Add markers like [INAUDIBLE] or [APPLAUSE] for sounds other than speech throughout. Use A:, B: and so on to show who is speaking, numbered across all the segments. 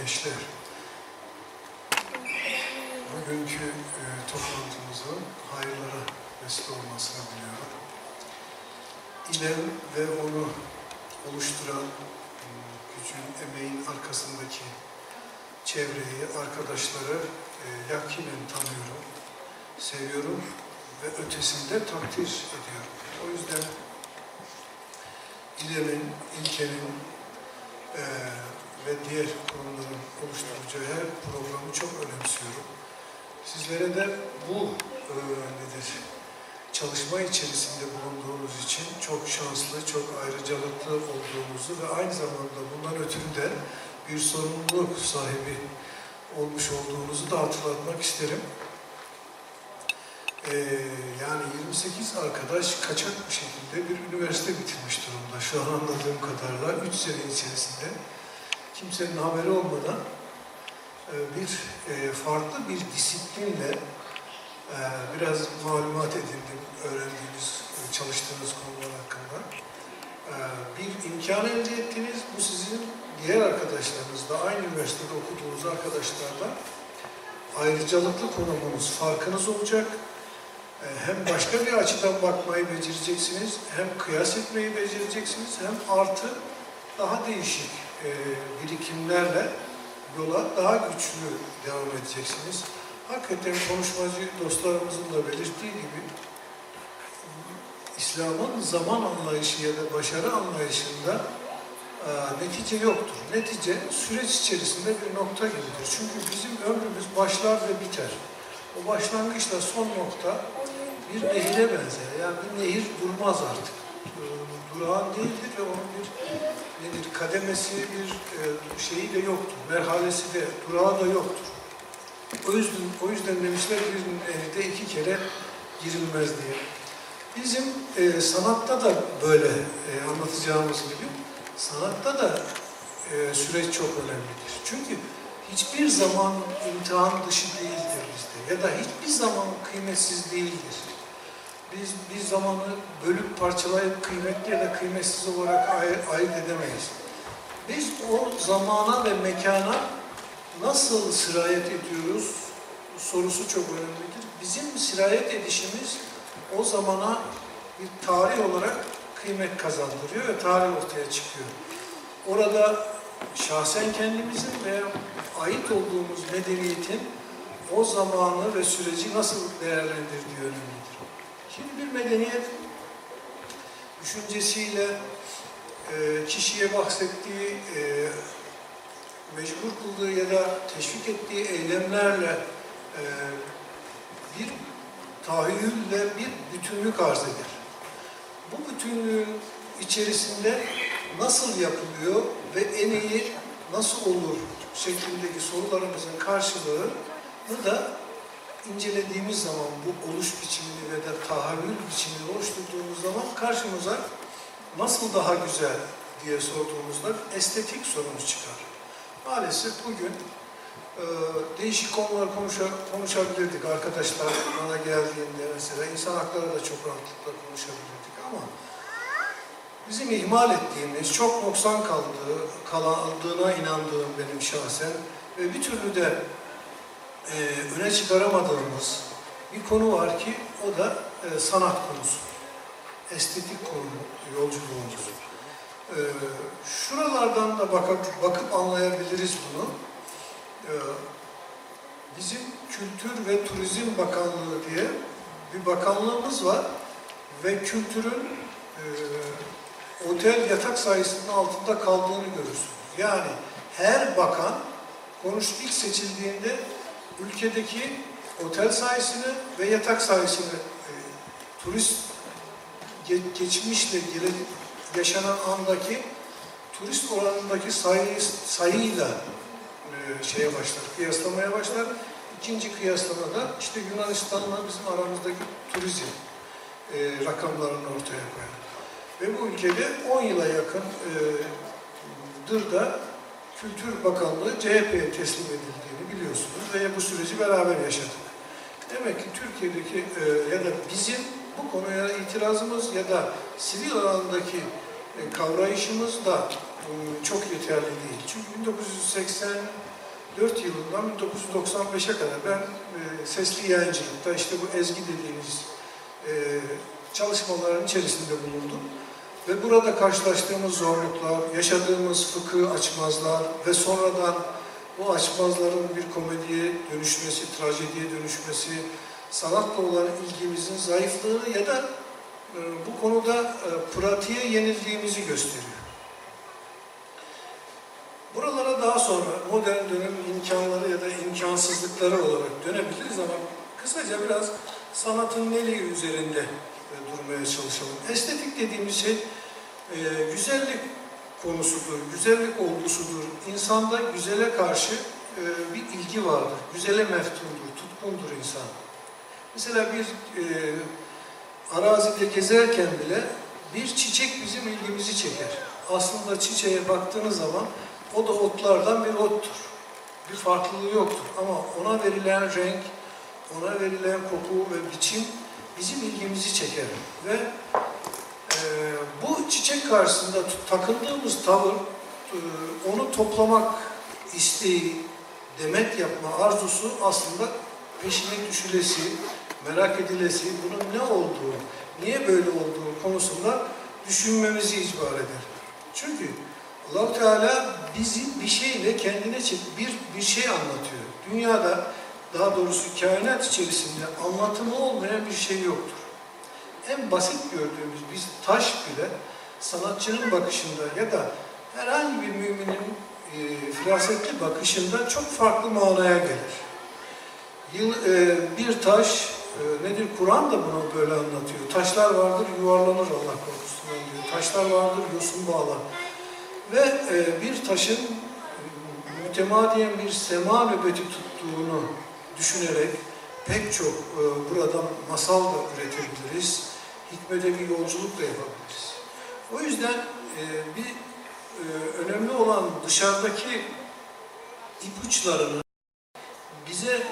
A: gençler. Bugünkü e, toplantımızın hayırlara vesile olmasını diliyorum. İlem ve onu oluşturan e, gücün, emeğin arkasındaki çevreyi, arkadaşları e, yakinen tanıyorum, seviyorum ve ötesinde takdir ediyorum. O yüzden İLEM'in, ilkenin e, ve diğer kurumların oluşturacağı her programı çok önemsiyorum. Sizlere de bu e, nedir, çalışma içerisinde bulunduğunuz için çok şanslı, çok ayrıcalıklı olduğunuzu ve aynı zamanda bundan ötürü de bir sorumluluk sahibi olmuş olduğunuzu da hatırlatmak isterim. Ee, yani 28 arkadaş kaçak bir şekilde bir üniversite bitirmiş durumda. Şu an anladığım kadarıyla 3 sene içerisinde kimsenin haberi olmadan e, bir e, farklı bir disiplinle e, biraz malumat edindim öğrendiğiniz, çalıştığınız konular hakkında. Bir imkan elde ettiniz. Bu sizin diğer arkadaşlarınızla, aynı üniversitede okuduğunuz arkadaşlarla ayrıcalıklı konumunuz, farkınız olacak. Hem başka bir açıdan bakmayı becereceksiniz, hem kıyas etmeyi becereceksiniz, hem artı daha değişik e, birikimlerle yola daha güçlü devam edeceksiniz. Hakikaten konuşmacı dostlarımızın da belirttiği gibi İslam'ın zaman anlayışı ya da başarı anlayışında e, netice yoktur. Netice süreç içerisinde bir nokta gibidir. Çünkü bizim ömrümüz başlar ve biter. O başlangıçla son nokta bir nehire benzer. Yani bir nehir durmaz artık. Durağan değildir ve onun bir nedir kademesi, bir e, şeyi de yoktur. Merhalesi de, durağı da yoktur. O yüzden, o yüzden demişler bir nehirde iki kere girilmez diye. Bizim e, sanatta da böyle e, anlatacağımız gibi sanatta da e, süreç çok önemlidir. Çünkü hiçbir zaman imtihan dışı değildir bizde ya da hiçbir zaman kıymetsiz değildir. Biz bir zamanı bölüp parçalayıp kıymetli ya da kıymetsiz olarak ay- ayırt edemeyiz. Biz o zamana ve mekana nasıl sirayet ediyoruz sorusu çok önemlidir. Bizim sirayet edişimiz o zamana bir tarih olarak kıymet kazandırıyor ve tarih ortaya çıkıyor. Orada şahsen kendimizin veya ait olduğumuz medeniyetin o zamanı ve süreci nasıl değerlendirdiği önemlidir. Şimdi bir medeniyet düşüncesiyle e, kişiye bahsettiği, e, mecbur kıldığı ya da teşvik ettiği eylemlerle e, bir tahayyülle bir bütünlük arz eder. Bu bütünlüğün içerisinde nasıl yapılıyor ve en iyi nasıl olur şeklindeki sorularımızın karşılığını da incelediğimiz zaman bu oluş biçimini ve de tahayyül biçimini oluşturduğumuz zaman karşımıza nasıl daha güzel diye sorduğumuzda estetik sorumuz çıkar. Maalesef bugün e, değişik konular konuşa, konuşabilirdik arkadaşlar bana geldiğinde mesela insan hakları da çok rahatlıkla konuşabilirdik ama bizim ihmal ettiğimiz, çok noksan kaldığı, kaldığına inandığım benim şahsen ve bir türlü de e, öne çıkaramadığımız bir konu var ki o da e, sanat konusu. Estetik konu, yolculuğumuz. E, şuralardan da bakıp, bakıp anlayabiliriz bunu. E, bizim Kültür ve Turizm Bakanlığı diye bir bakanlığımız var ve kültürün e, otel yatak sayısının altında kaldığını görürsünüz. Yani her bakan konuş ilk seçildiğinde ülkedeki otel sayısını ve yatak sayısını e, turist ge- geçmişle gele, yaşanan andaki turist oranındaki sayı, sayıyla e, şeye başlar, kıyaslamaya başlar. İkinci kıyaslamada işte Yunanistan'la bizim aramızdaki turizm e, rakamlarını ortaya koyar. Ve bu ülkede 10 yıla yakın e, da Kültür Bakanlığı CHP'ye teslim edildiğini biliyorsunuz ve bu süreci beraber yaşadık. Demek ki Türkiye'deki e, ya da bizim bu konuya itirazımız ya da sivil alandaki e, kavrayışımız da e, çok yeterli değil. Çünkü 1980 4 yılından 1995'e kadar ben e, sesli yayıncılıkta işte bu ezgi dediğimiz e, çalışmaların içerisinde bulundum. Ve burada karşılaştığımız zorluklar, yaşadığımız fıkıh açmazlar ve sonradan bu açmazların bir komediye dönüşmesi, trajediye dönüşmesi, sanatla olan ilgimizin zayıflığı ya da e, bu konuda e, pratiğe yenildiğimizi gösteriyor. Buralara daha sonra modern dönemin imkanları ya da imkansızlıkları olarak dönebiliriz ama kısaca biraz sanatın neliği üzerinde e, durmaya çalışalım. Estetik dediğimiz şey e, güzellik konusudur, güzellik olgusudur. İnsanda güzele karşı e, bir ilgi vardır. Güzele meftundur, tutkundur insan. Mesela bir e, arazide gezerken bile bir çiçek bizim ilgimizi çeker. Aslında çiçeğe baktığınız zaman o da otlardan bir ottur. Bir farklılığı yoktur. Ama ona verilen renk, ona verilen koku ve biçim bizim ilgimizi çeker. Ve e, bu çiçek karşısında takındığımız tavır, e, onu toplamak isteği, demet yapma arzusu aslında peşine düşülesi, merak edilesi, bunun ne olduğu, niye böyle olduğu konusunda düşünmemizi icbar eder. Çünkü allah Teala bizi bir şeyle kendine çek, bir, bir şey anlatıyor. Dünyada, daha doğrusu kainat içerisinde anlatımı olmayan bir şey yoktur. En basit gördüğümüz biz taş bile sanatçının bakışında ya da herhangi bir müminin e, firasetli bakışında çok farklı manaya gelir. Yıl, e, bir taş, e, nedir Kur'an da bunu böyle anlatıyor. Taşlar vardır yuvarlanır Allah korusun diyor. Taşlar vardır yosun bağlar. Ve e, bir taşın e, mütemadiyen bir sema nöbeti tuttuğunu düşünerek pek çok e, buradan masal da üretebiliriz. Hikmete bir yolculuk da yapabiliriz. O yüzden e, bir e, önemli olan dışarıdaki ipuçlarını bize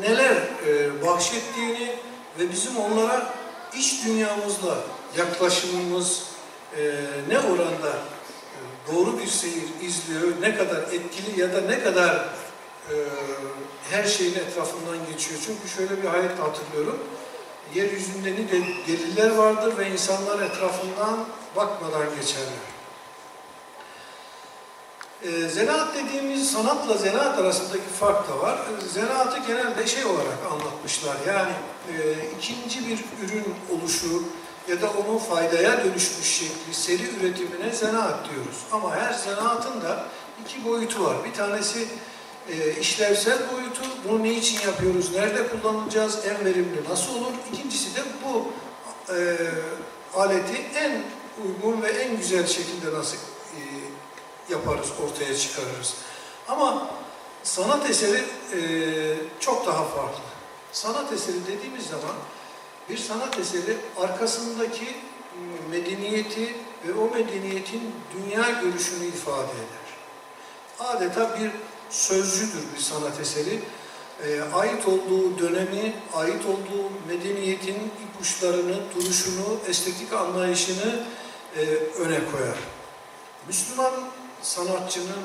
A: neler e, bahşettiğini ve bizim onlara iç dünyamızla yaklaşımımız e, ne oranda e, doğru bir seyir izliyor, ne kadar etkili ya da ne kadar e, her şeyin etrafından geçiyor. Çünkü şöyle bir ayet hatırlıyorum. Yeryüzünde ne de deliller vardır ve insanlar etrafından bakmadan geçerler. E, zanaat dediğimiz sanatla zanaat arasındaki fark da var. Zanaatı genelde şey olarak anlatmışlar. Yani e, ikinci bir ürün oluşu ya da onun faydaya dönüşmüş şekli, seri üretimine zanaat diyoruz. Ama her zanaatın da iki boyutu var. Bir tanesi e, işlevsel boyutu, bunu ne için yapıyoruz, nerede kullanacağız, en verimli nasıl olur? İkincisi de bu e, aleti en uygun ve en güzel şekilde nasıl e, yaparız, ortaya çıkarırız. Ama sanat eseri e, çok daha farklı. Sanat eseri dediğimiz zaman bir sanat eseri arkasındaki medeniyeti ve o medeniyetin dünya görüşünü ifade eder. Adeta bir sözcüdür bir sanat eseri. E, ait olduğu dönemi, ait olduğu medeniyetin ipuçlarını, duruşunu, estetik anlayışını e, öne koyar. Müslüman sanatçının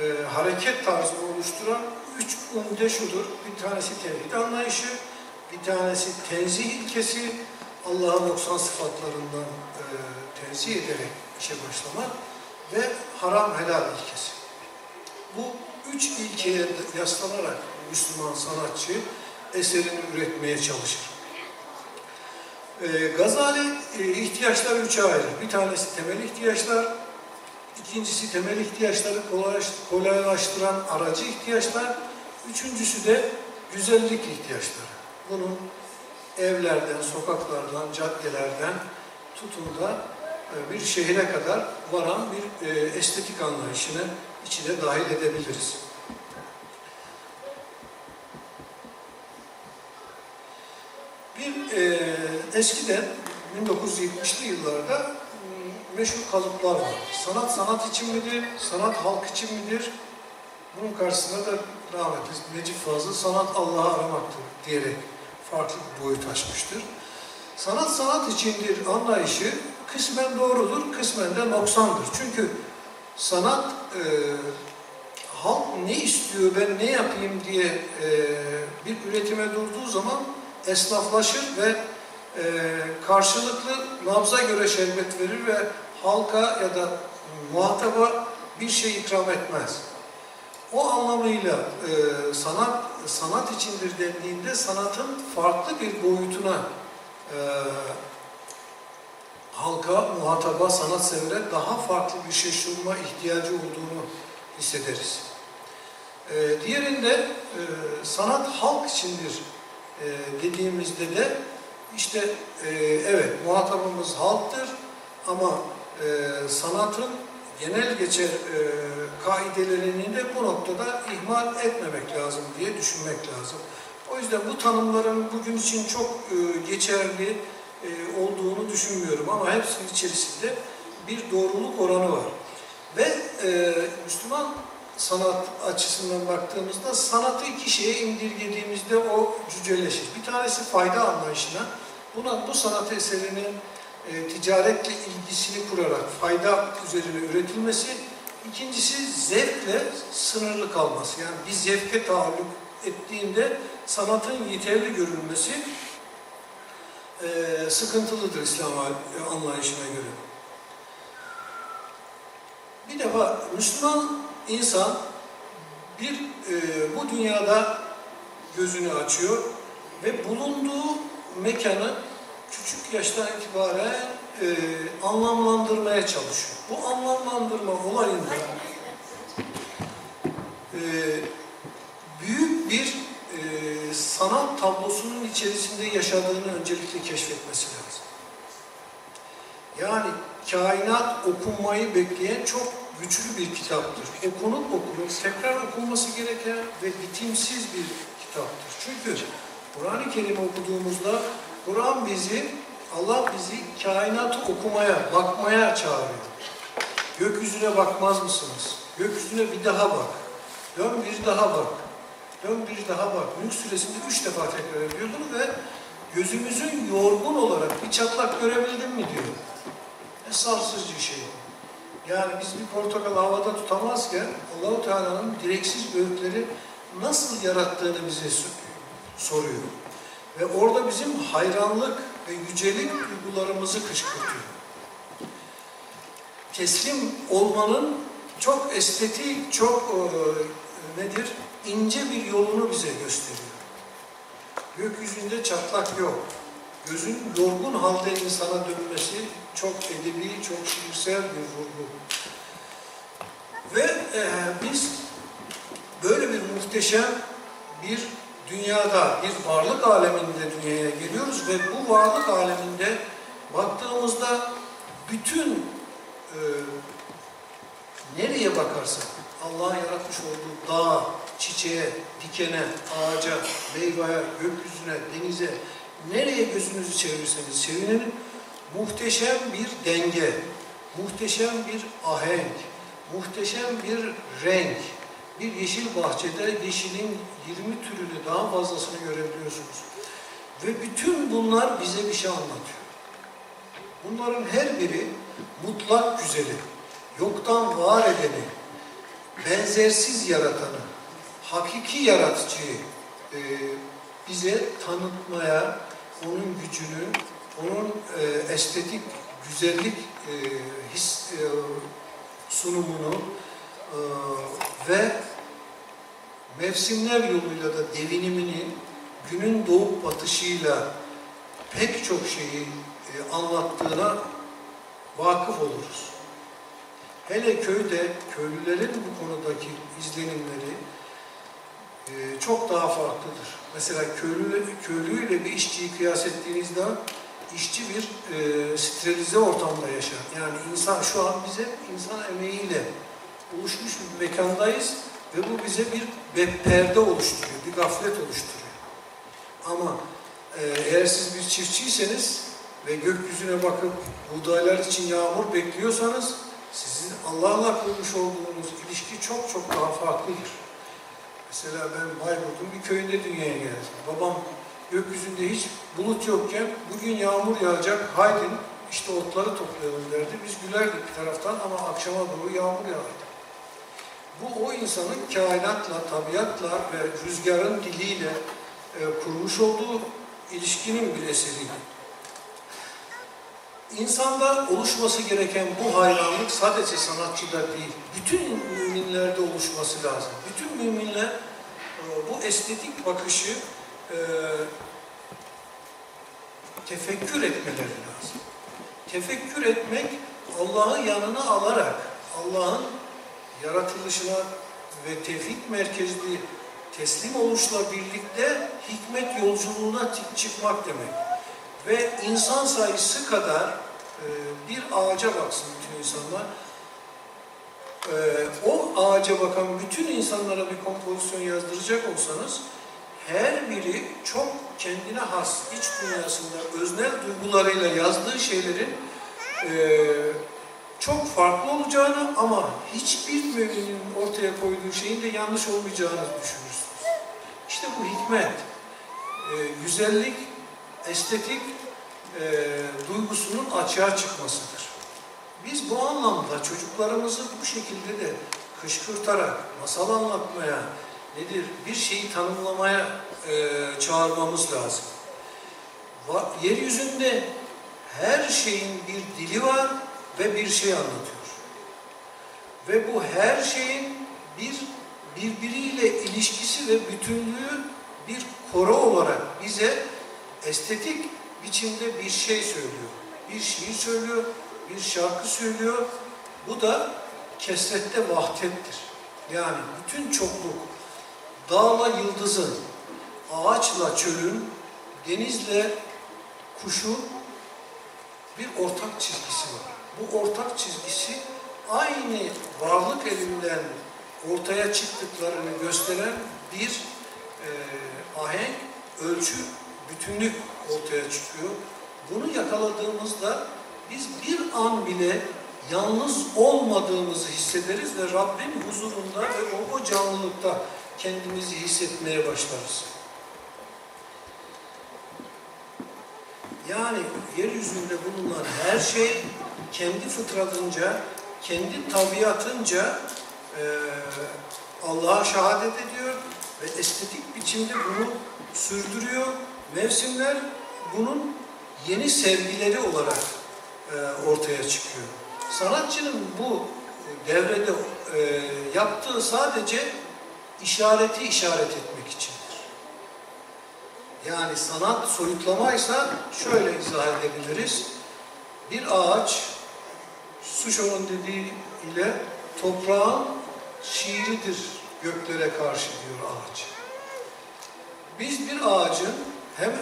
A: e, hareket tarzını oluşturan üç umde şudur. Bir tanesi tevhid anlayışı, bir tanesi tenzih ilkesi, Allah'ın 90 sıfatlarından e, tenzih ederek işe başlamak ve haram helal ilkesi. Bu üç ilkeye yaslanarak Müslüman sanatçı eserini üretmeye çalışır. E, Gazali e, ihtiyaçlar üçe ayırır. Bir tanesi temel ihtiyaçlar, ikincisi temel ihtiyaçları kolaylaştıran aracı ihtiyaçlar, üçüncüsü de güzellik ihtiyaçları. Bunun evlerden, sokaklardan, caddelerden tutun da e, bir şehre kadar varan bir e, estetik anlayışını içine dahil edebiliriz. Bir e, eskiden 1970'li yıllarda meşhur kalıplar var. Sanat sanat için midir, sanat halk için midir? Bunun karşısında da rahmetli Necip Fazıl sanat Allah'ı aramaktır diyerek farklı bir boyut açmıştır. Sanat sanat içindir anlayışı kısmen doğrudur, kısmen de noksandır. Çünkü sanat e, halk ne istiyor, ben ne yapayım diye e, bir üretime durduğu zaman esnaflaşır ve e, karşılıklı nabza göre şerbet verir ve halka ya da muhataba bir şey ikram etmez. O anlamıyla e, sanat sanat içindir dendiğinde sanatın farklı bir boyutuna e, halka, muhataba, sanat daha farklı bir şey sunma ihtiyacı olduğunu hissederiz. E, diğerinde e, sanat halk içindir e, dediğimizde de işte e, evet muhatabımız halktır ama e, sanatın genel geçer e, kaidelerini de bu noktada ihmal etmemek lazım diye düşünmek lazım. O yüzden bu tanımların bugün için çok e, geçerli e, olduğunu düşünmüyorum ama hepsinin içerisinde bir doğruluk oranı var. Ve e, Müslüman sanat açısından baktığımızda sanatı iki şeye indirgediğimizde o cüceleşir. Bir tanesi fayda anlayışına, buna bu sanat eserinin e, ticaretle ilgisini kurarak fayda üzerine üretilmesi, ikincisi zevkle sınırlı kalması. Yani bir zevke taalluk ettiğinde sanatın yeterli görülmesi e, sıkıntılıdır İslam anlayışına göre. Bir defa Müslüman insan bir e, bu dünyada gözünü açıyor ve bulunduğu mekanı küçük yaştan itibaren e, anlamlandırmaya çalışıyor. Bu anlamlandırma olayında e, büyük bir sanat tablosunun içerisinde yaşadığını öncelikle keşfetmesi lazım. Yani kainat okunmayı bekleyen çok güçlü bir kitaptır. Okunup okunur, tekrar okunması gereken ve bitimsiz bir kitaptır. Çünkü Kur'an-ı Kerim okuduğumuzda Kur'an bizi, Allah bizi kainatı okumaya, bakmaya çağırıyor. Gökyüzüne bakmaz mısınız? Gökyüzüne bir daha bak. Dön bir daha bak. Dön bir daha bak. Mülk suresinde üç defa tekrar ediyor bunu ve gözümüzün yorgun olarak bir çatlak görebildin mi diyor. Ne sarsıcı şey. Yani biz bir portakal havada tutamazken Allahu Teala'nın direksiz öğütleri nasıl yarattığını bize soruyor. Ve orada bizim hayranlık ve yücelik duygularımızı kışkırtıyor. Teslim olmanın çok estetik, çok e, nedir? İnce bir yolunu bize gösteriyor. Gökyüzünde çatlak yok. Gözün yorgun halde insana dönmesi çok edebi, çok şiirsel bir vurgu. Ve e, biz böyle bir muhteşem bir dünyada, bir varlık aleminde dünyaya geliyoruz ve bu varlık aleminde baktığımızda bütün e, nereye bakarsak Allah'ın yaratmış olduğu dağa, çiçeğe, dikene, ağaca, meyveye, gökyüzüne, denize nereye gözünüzü çevirirseniz çevirin muhteşem bir denge, muhteşem bir ahenk, muhteşem bir renk, bir yeşil bahçede yeşilin 20 türünü daha fazlasını görebiliyorsunuz. Ve bütün bunlar bize bir şey anlatıyor. Bunların her biri mutlak güzeli, yoktan var edeni, benzersiz yaratanı, hakiki yaratıcıyı e, bize tanıtmaya, onun gücünü, onun e, estetik güzellik e, his e, sunumunu e, ve mevsimler yoluyla da devinimini günün doğup batışıyla pek çok şeyi e, anlattığına vakıf oluruz. Hele köyde köylülerin bu konudaki izlenimleri e, çok daha farklıdır. Mesela köylü, köylüyle bir işçiyi kıyas ettiğinizde işçi bir e, sterilize ortamda yaşar. Yani insan şu an bize insan emeğiyle oluşmuş bir mekandayız ve bu bize bir perde oluşturuyor, bir gaflet oluşturuyor. Ama e, eğer siz bir çiftçiyseniz ve gökyüzüne bakıp buğdaylar için yağmur bekliyorsanız sizin Allah'la kurmuş olduğunuz ilişki çok çok daha farklıdır. Mesela ben Bayburt'un bir köyünde dünyaya geldim. Babam gökyüzünde hiç bulut yokken bugün yağmur yağacak, haydin işte otları toplayalım derdi. Biz gülerdik bir taraftan ama akşama doğru yağmur yağardı. bu o insanın kainatla, tabiatla ve rüzgarın diliyle e, kurmuş olduğu ilişkinin bir eseriydi. İnsanda oluşması gereken bu hayranlık sadece sanatçıda değil, bütün müminlerde oluşması lazım. Bütün müminler e, bu estetik bakışı e, tefekkür etmeleri lazım. Tefekkür etmek Allah'ı yanına alarak, Allah'ın yaratılışına ve tevhid merkezli teslim oluşla birlikte hikmet yolculuğuna çıkmak demek. Ve insan sayısı kadar e, bir ağaca baksın bütün insanlar. E, o ağaca bakan bütün insanlara bir kompozisyon yazdıracak olsanız her biri çok kendine has iç dünyasında öznel duygularıyla yazdığı şeylerin e, çok farklı olacağını ama hiçbir müminin ortaya koyduğu şeyin de yanlış olmayacağını düşünürsünüz. İşte bu hikmet, e, güzellik, estetik e, duygusunun açığa çıkmasıdır. Biz bu anlamda çocuklarımızı bu şekilde de kışkırtarak, masal anlatmaya, nedir bir şeyi tanımlamaya e, çağırmamız lazım. Va yeryüzünde her şeyin bir dili var ve bir şey anlatıyor. Ve bu her şeyin bir birbiriyle ilişkisi ve bütünlüğü bir koro olarak bize estetik biçimde bir şey söylüyor. Bir şiir söylüyor, bir şarkı söylüyor. Bu da kesrette vahdettir. Yani bütün çokluk, dağla yıldızın, ağaçla çölün, denizle kuşun bir ortak çizgisi var. Bu ortak çizgisi aynı varlık elinden ortaya çıktıklarını gösteren bir e, ahenk, ölçü, bütünlük ortaya çıkıyor. Bunu yakaladığımızda biz bir an bile yalnız olmadığımızı hissederiz ve Rabbin huzurunda ve o, o canlılıkta kendimizi hissetmeye başlarız. Yani yeryüzünde bulunan her şey kendi fıtratınca, kendi tabiatınca e, Allah'a şehadet ediyor ve estetik biçimde bunu sürdürüyor. Mevsimler bunun yeni sevgileri olarak e, ortaya çıkıyor. Sanatçının bu devrede e, yaptığı sadece işareti işaret etmek içindir. Yani sanat soyutlamaysa şöyle izah edebiliriz. Bir ağaç, Suşo'nun dediği ile toprağın şiiridir göklere karşı diyor ağaç. Biz bir ağacın hem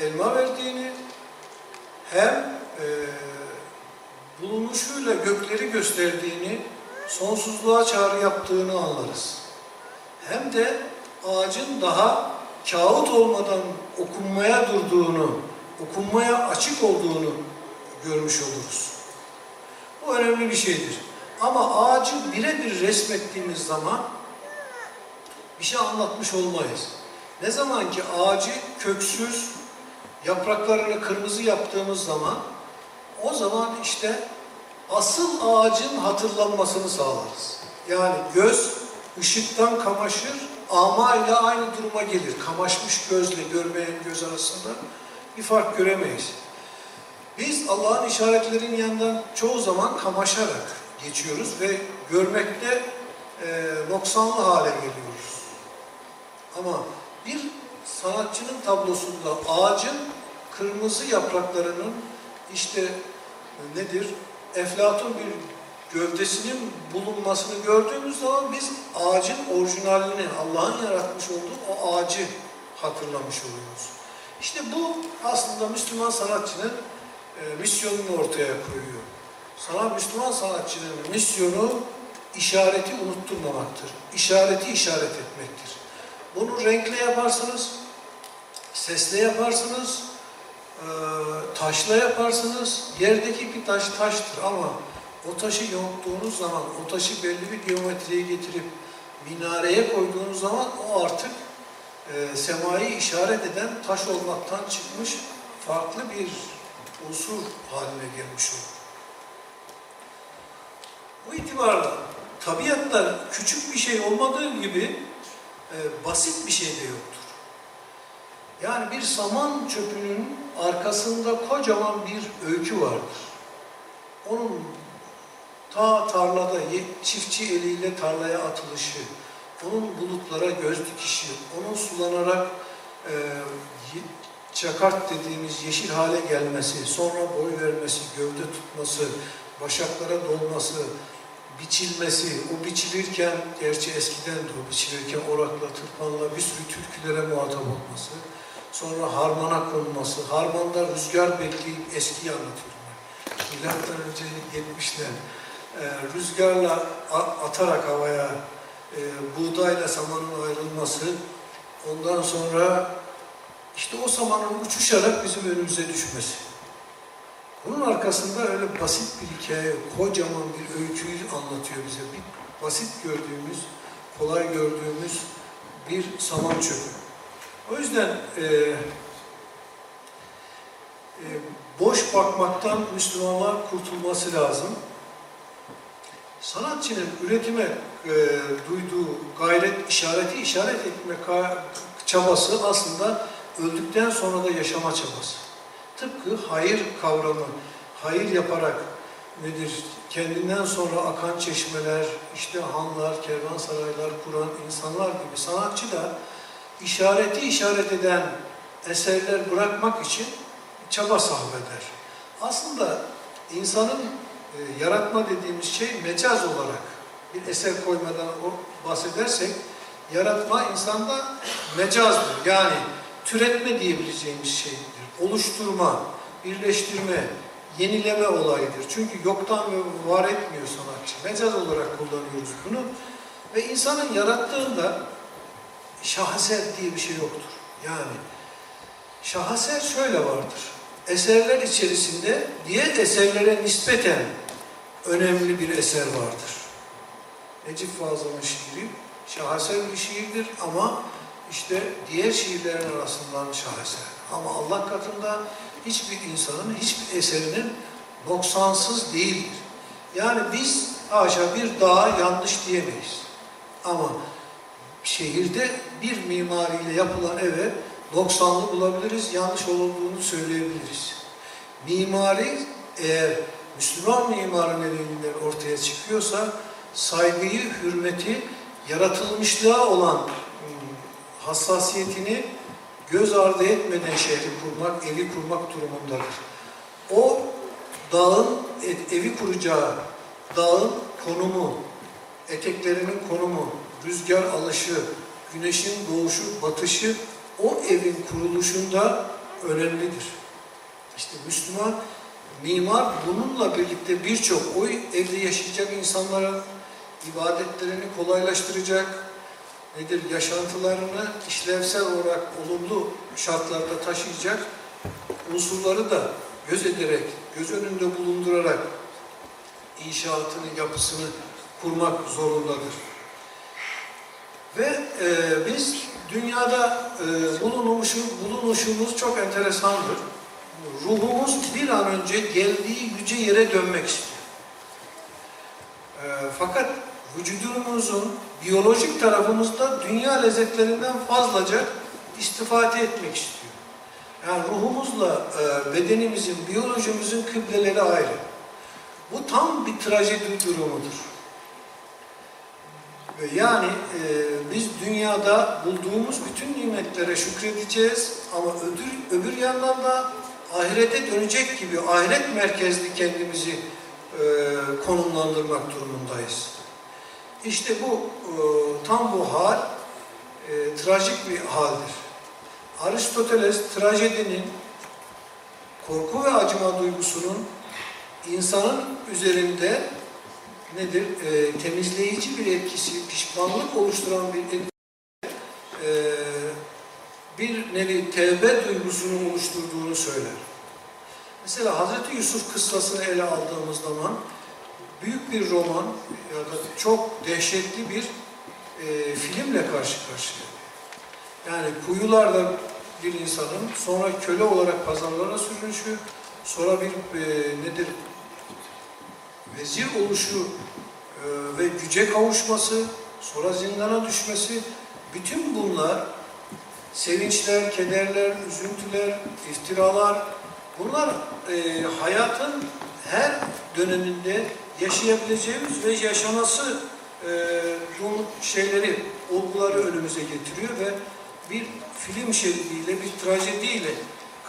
A: elma verdiğini hem e, bulunuşuyla gökleri gösterdiğini, sonsuzluğa çağrı yaptığını anlarız. Hem de ağacın daha kağıt olmadan okunmaya durduğunu, okunmaya açık olduğunu görmüş oluruz. Bu önemli bir şeydir. Ama ağacı birebir resmettiğimiz zaman bir şey anlatmış olmayız. Ne zaman ki ağacı köksüz, yapraklarını kırmızı yaptığımız zaman o zaman işte asıl ağacın hatırlanmasını sağlarız. Yani göz ışıktan kamaşır, ama ile aynı duruma gelir. Kamaşmış gözle görmeyen göz arasında bir fark göremeyiz. Biz Allah'ın işaretlerinin yanından çoğu zaman kamaşarak geçiyoruz ve görmekte e, noksanlı hale geliyoruz. Ama bir sanatçının tablosunda ağacın kırmızı yapraklarının işte nedir? Eflatun bir gövdesinin bulunmasını gördüğümüz zaman biz ağacın orijinalini, Allah'ın yaratmış olduğu o ağacı hatırlamış oluyoruz. İşte bu aslında Müslüman sanatçının e, misyonunu ortaya koyuyor. Sana Müslüman sanatçının misyonu işareti unutturmamaktır. İşareti işaret etmektir. Bunu renkle yaparsınız, sesle yaparsınız, taşla yaparsınız. Yerdeki bir taş taştır ama o taşı yonttuğunuz zaman, o taşı belli bir geometriye getirip minareye koyduğunuz zaman o artık e, semayı işaret eden taş olmaktan çıkmış farklı bir unsur haline gelmiş olur. Bu itibarla tabiatta küçük bir şey olmadığı gibi e, basit bir şey de yoktur. Yani bir saman çöpünün arkasında kocaman bir öykü vardır. Onun ta tarlada çiftçi eliyle tarlaya atılışı, onun bulutlara göz dikişi, onun sulanarak e, çakart dediğimiz yeşil hale gelmesi, sonra boy vermesi, gövde tutması, başaklara dolması, biçilmesi, o biçilirken, gerçi eskiden de o biçilirken orakla, tırpanla bir sürü türkülere muhatap olması, sonra harmana konması, harmanda rüzgar bekleyip eskiyi anlatıyorum ben. Milattan önce 70'ler. Ee, rüzgarla atarak havaya e, buğdayla samanın ayrılması, ondan sonra işte o samanın uçuşarak bizim önümüze düşmesi. Bunun arkasında öyle basit bir hikaye, kocaman bir öyküyü anlatıyor bize. Bir basit gördüğümüz, kolay gördüğümüz bir saman çöpü. O yüzden e, e, boş bakmaktan Müslümanlar kurtulması lazım. Sanatçının üretime e, duyduğu gayret, işareti işaret etme çabası aslında öldükten sonra da yaşama çabası. Tıpkı hayır kavramı, hayır yaparak nedir? Kendinden sonra akan çeşmeler, işte hanlar, kervansaraylar kuran insanlar gibi sanatçı da işareti işaret eden eserler bırakmak için çaba sarf eder. Aslında insanın e, yaratma dediğimiz şey mecaz olarak bir eser koymadan o bahsedersek yaratma insanda mecazdır. Yani türetme diyebileceğimiz şeydir. Oluşturma, birleştirme, yenileme olayıdır. Çünkü yoktan var etmiyor sanatçı. Mecaz olarak kullanıyoruz bunu. Ve insanın yarattığında şaheser diye bir şey yoktur. Yani şaheser şöyle vardır. Eserler içerisinde diğer eserlere nispeten önemli bir eser vardır. Necip Fazıl'ın şiiri şaheser bir şiirdir ama işte diğer şiirlerin arasından şaheser. Ama Allah katında hiçbir insanın, hiçbir eserinin noksansız değildir. Yani biz haşa bir dağa yanlış diyemeyiz. Ama şehirde bir mimariyle yapılan eve noksanlı bulabiliriz, yanlış olduğunu söyleyebiliriz. Mimari eğer Müslüman mimarın elinden ortaya çıkıyorsa saygıyı, hürmeti, yaratılmışlığa olan ım, hassasiyetini göz ardı etmeden şehri kurmak, evi kurmak durumundadır. O dağın, e- evi kuracağı dağın konumu, eteklerinin konumu, rüzgar alışı, güneşin doğuşu, batışı o evin kuruluşunda önemlidir. İşte Müslüman mimar bununla birlikte birçok o evde yaşayacak insanların ibadetlerini kolaylaştıracak, nedir yaşantılarını işlevsel olarak olumlu şartlarda taşıyacak unsurları da göz ederek, göz önünde bulundurarak inşaatını, yapısını kurmak zorundadır. Ve e, biz dünyada e, bulunuşu, bulunuşumuz çok enteresandır. Ruhumuz bir an önce geldiği yüce yere dönmek istiyor. E, fakat vücudumuzun biyolojik tarafımızda dünya lezzetlerinden fazlaca istifade etmek istiyor. Yani ruhumuzla e, bedenimizin, biyolojimizin kıbleleri ayrı. Bu tam bir trajedi durumudur. Yani e, biz dünyada bulduğumuz bütün nimetlere şükredeceğiz ama öbür, öbür yandan da ahirete dönecek gibi ahiret merkezli kendimizi e, konumlandırmak durumundayız. İşte bu e, tam bu hal e, trajik bir haldir. Aristoteles trajedinin korku ve acıma duygusunun insanın üzerinde nedir? E, temizleyici bir etkisi, pişmanlık oluşturan bir etkisi, e, bir nevi tevbe duygusunu oluşturduğunu söyler. Mesela Hazreti Yusuf kıssasını ele aldığımız zaman büyük bir roman ya da çok dehşetli bir e, filmle karşı karşıya. Yani kuyularda bir insanın sonra köle olarak pazarlara sürülüşü, sonra bir e, nedir vezir oluşu e, ve güce kavuşması, sonra zindana düşmesi, bütün bunlar sevinçler, kederler, üzüntüler, iftiralar, bunlar e, hayatın her döneminde yaşayabileceğimiz ve yaşaması e, durum şeyleri, olguları önümüze getiriyor ve bir film şeridiyle, bir trajediyle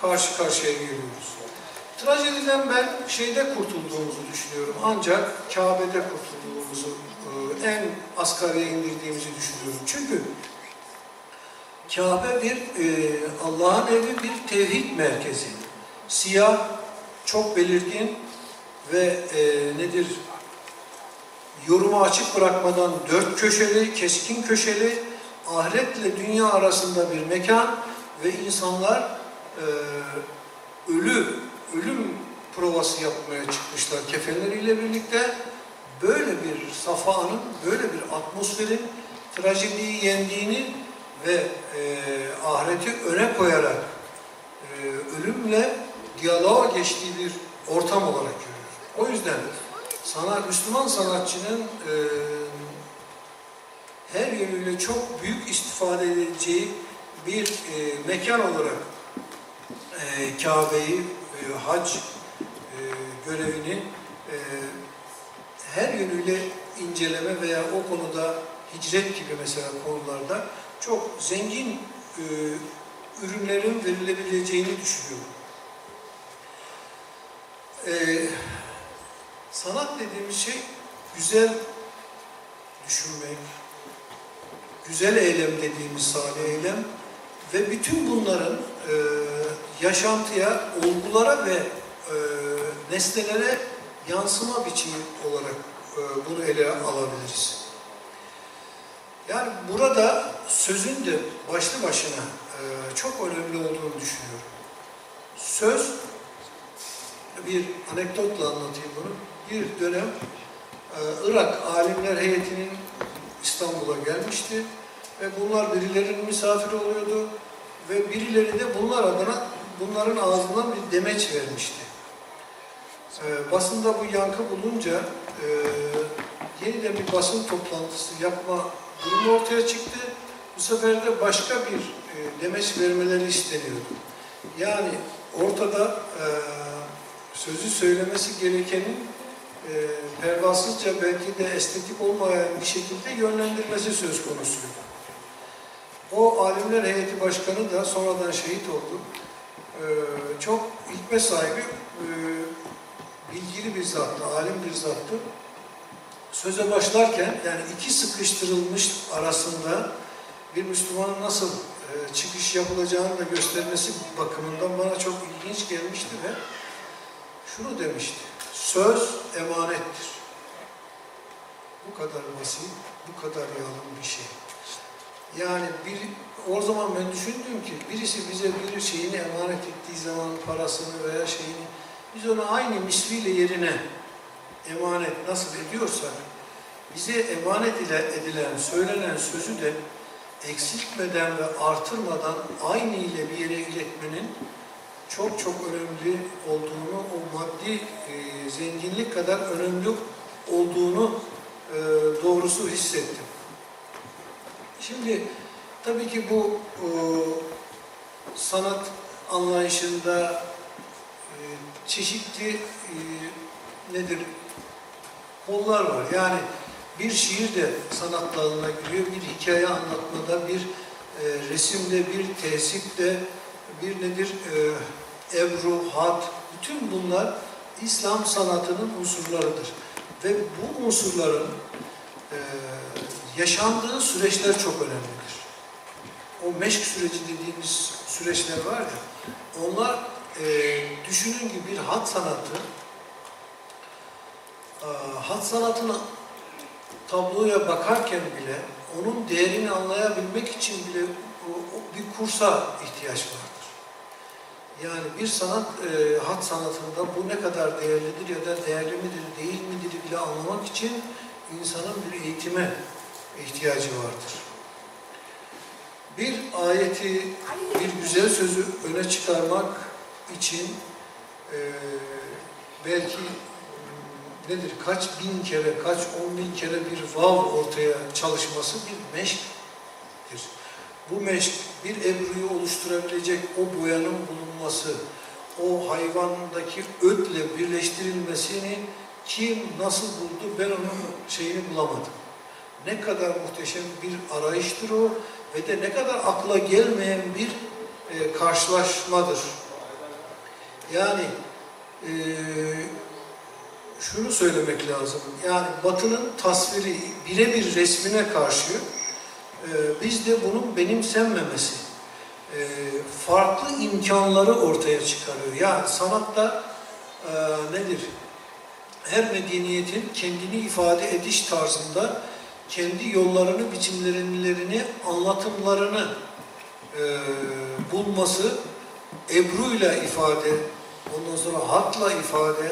A: karşı karşıya geliyoruz. Trajediden ben şeyde kurtulduğumuzu düşünüyorum. Ancak Kabe'de kurtulduğumuzu e, en asgariye indirdiğimizi düşünüyorum. Çünkü Kabe bir e, Allah'ın evi bir tevhid merkezi. Siyah, çok belirgin ve e, nedir? Yorumu açık bırakmadan dört köşeli, keskin köşeli, ahiretle dünya arasında bir mekan ve insanlar e, ölü, ölüm provası yapmaya çıkmışlar kefenleriyle birlikte. Böyle bir safanın, böyle bir atmosferin trajediyi yendiğini ve e, ahireti öne koyarak e, ölümle diyaloğa geçtiği bir ortam olarak görüyoruz. O yüzden sana Müslüman sanatçının e, her yönüyle çok büyük istifade edileceği bir e, mekan olarak e, Kabe'yi, e, hac e, görevini e, her yönüyle inceleme veya o konuda hicret gibi mesela konularda çok zengin e, ürünlerin verilebileceğini düşünüyorum. E, sanat dediğimiz şey güzel düşünmek, güzel eylem dediğimiz salih eylem ve bütün bunların e, yaşantıya, olgulara ve e, nesnelere yansıma biçimi olarak e, bunu ele alabiliriz. Yani burada sözün de başlı başına e, çok önemli olduğunu düşünüyorum. Söz, bir anekdotla anlatayım bunu. Bir dönem e, Irak alimler heyetinin İstanbul'a gelmişti ve bunlar birilerinin misafiri oluyordu ve birileri de bunlar adına bunların ağzından bir demeç vermişti. E, basında bu yankı bulunca e, yeniden bir basın toplantısı yapma durumu ortaya çıktı. Bu sefer de başka bir e, demeç vermeleri isteniyordu. Yani ortada e, sözü söylemesi gerekenin e, pervasızca belki de estetik olmayan bir şekilde yönlendirmesi söz konusuydu. O alimler heyeti başkanı da sonradan şehit oldu. E, çok hikmet sahibi, e, bilgili bir zattı, alim bir zattı söze başlarken yani iki sıkıştırılmış arasında bir Müslümanın nasıl e, çıkış yapılacağını da göstermesi bakımından bana çok ilginç gelmişti ve şunu demişti. Söz emanettir. Bu kadar basit, bu kadar yalın bir şey. Yani bir, o zaman ben düşündüm ki birisi bize bir şeyini emanet ettiği zaman parasını veya şeyini biz onu aynı misliyle yerine emanet nasıl ediyorsa bize emanet ile edilen, söylenen sözü de eksiltmeden ve artırmadan aynı ile bir yere iletmenin çok çok önemli olduğunu, o maddi e, zenginlik kadar önemli olduğunu e, doğrusu hissettim. Şimdi tabii ki bu e, sanat anlayışında e, çeşitli e, nedir kollar var. Yani bir şiir de sanat dalına giriyor, bir hikaye anlatmada, bir e, resimde, bir tesipte, bir nedir e, ebru, hat, bütün bunlar İslam sanatının unsurlarıdır. Ve bu unsurların e, yaşandığı süreçler çok önemlidir. O meşk süreci dediğimiz süreçler vardır. Onlar e, düşünün ki bir hat sanatı, e, hat sanatını tabloya bakarken bile onun değerini anlayabilmek için bile bir kursa ihtiyaç vardır. Yani bir sanat, e, hat sanatında bu ne kadar değerlidir ya da değerli midir, değil midir bile anlamak için insanın bir eğitime ihtiyacı vardır. Bir ayeti, bir güzel sözü öne çıkarmak için e, belki nedir? Kaç bin kere, kaç on bin kere bir vav ortaya çalışması bir meşktir. Bu meşk bir ebruyu oluşturabilecek o boyanın bulunması, o hayvandaki ötle birleştirilmesini kim nasıl buldu ben onun şeyini bulamadım. Ne kadar muhteşem bir arayıştır o ve de ne kadar akla gelmeyen bir e, karşılaşmadır. Yani e, şunu söylemek lazım. Yani Batı'nın tasviri birebir resmine karşı e, biz de bunun benimsenmemesi, e, farklı imkanları ortaya çıkarıyor. Yani sanatta e, nedir? Her medeniyetin kendini ifade ediş tarzında kendi yollarını, biçimlerini, anlatımlarını e, bulması, ebruyla ifade, ondan sonra hatla ifade,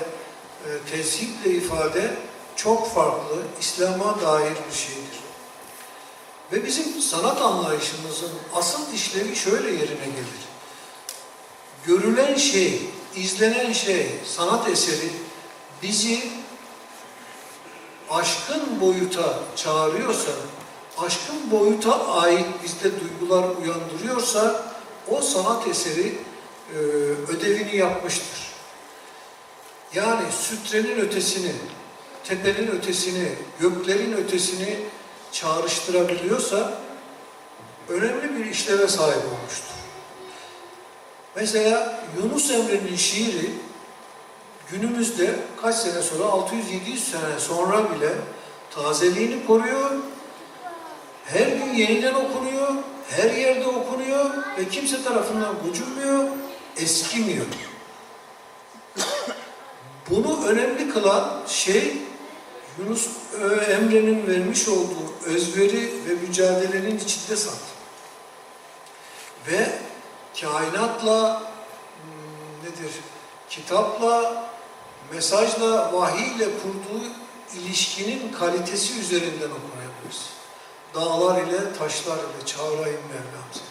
A: e, tezhiple ifade çok farklı, İslam'a dair bir şeydir. Ve bizim sanat anlayışımızın asıl işlevi şöyle yerine gelir. Görülen şey, izlenen şey, sanat eseri bizi aşkın boyuta çağırıyorsa, aşkın boyuta ait bizde duygular uyandırıyorsa o sanat eseri e, ödevini yapmıştır. Yani sütrenin ötesini, tepenin ötesini, göklerin ötesini çağrıştırabiliyorsa önemli bir işleve sahip olmuştur. Mesela Yunus Emre'nin şiiri günümüzde kaç sene sonra, 600-700 sene sonra bile tazeliğini koruyor, her gün yeniden okunuyor, her yerde okunuyor ve kimse tarafından gocunmuyor, eskimiyor. Bunu önemli kılan şey Yunus Emre'nin vermiş olduğu özveri ve mücadelenin içinde saklı. Ve kainatla hmm, nedir? Kitapla, mesajla, vahiyle kurduğu ilişkinin kalitesi üzerinden okuyabiliriz. Dağlar ile, taşlar ile çağırayım Mevlam'ı.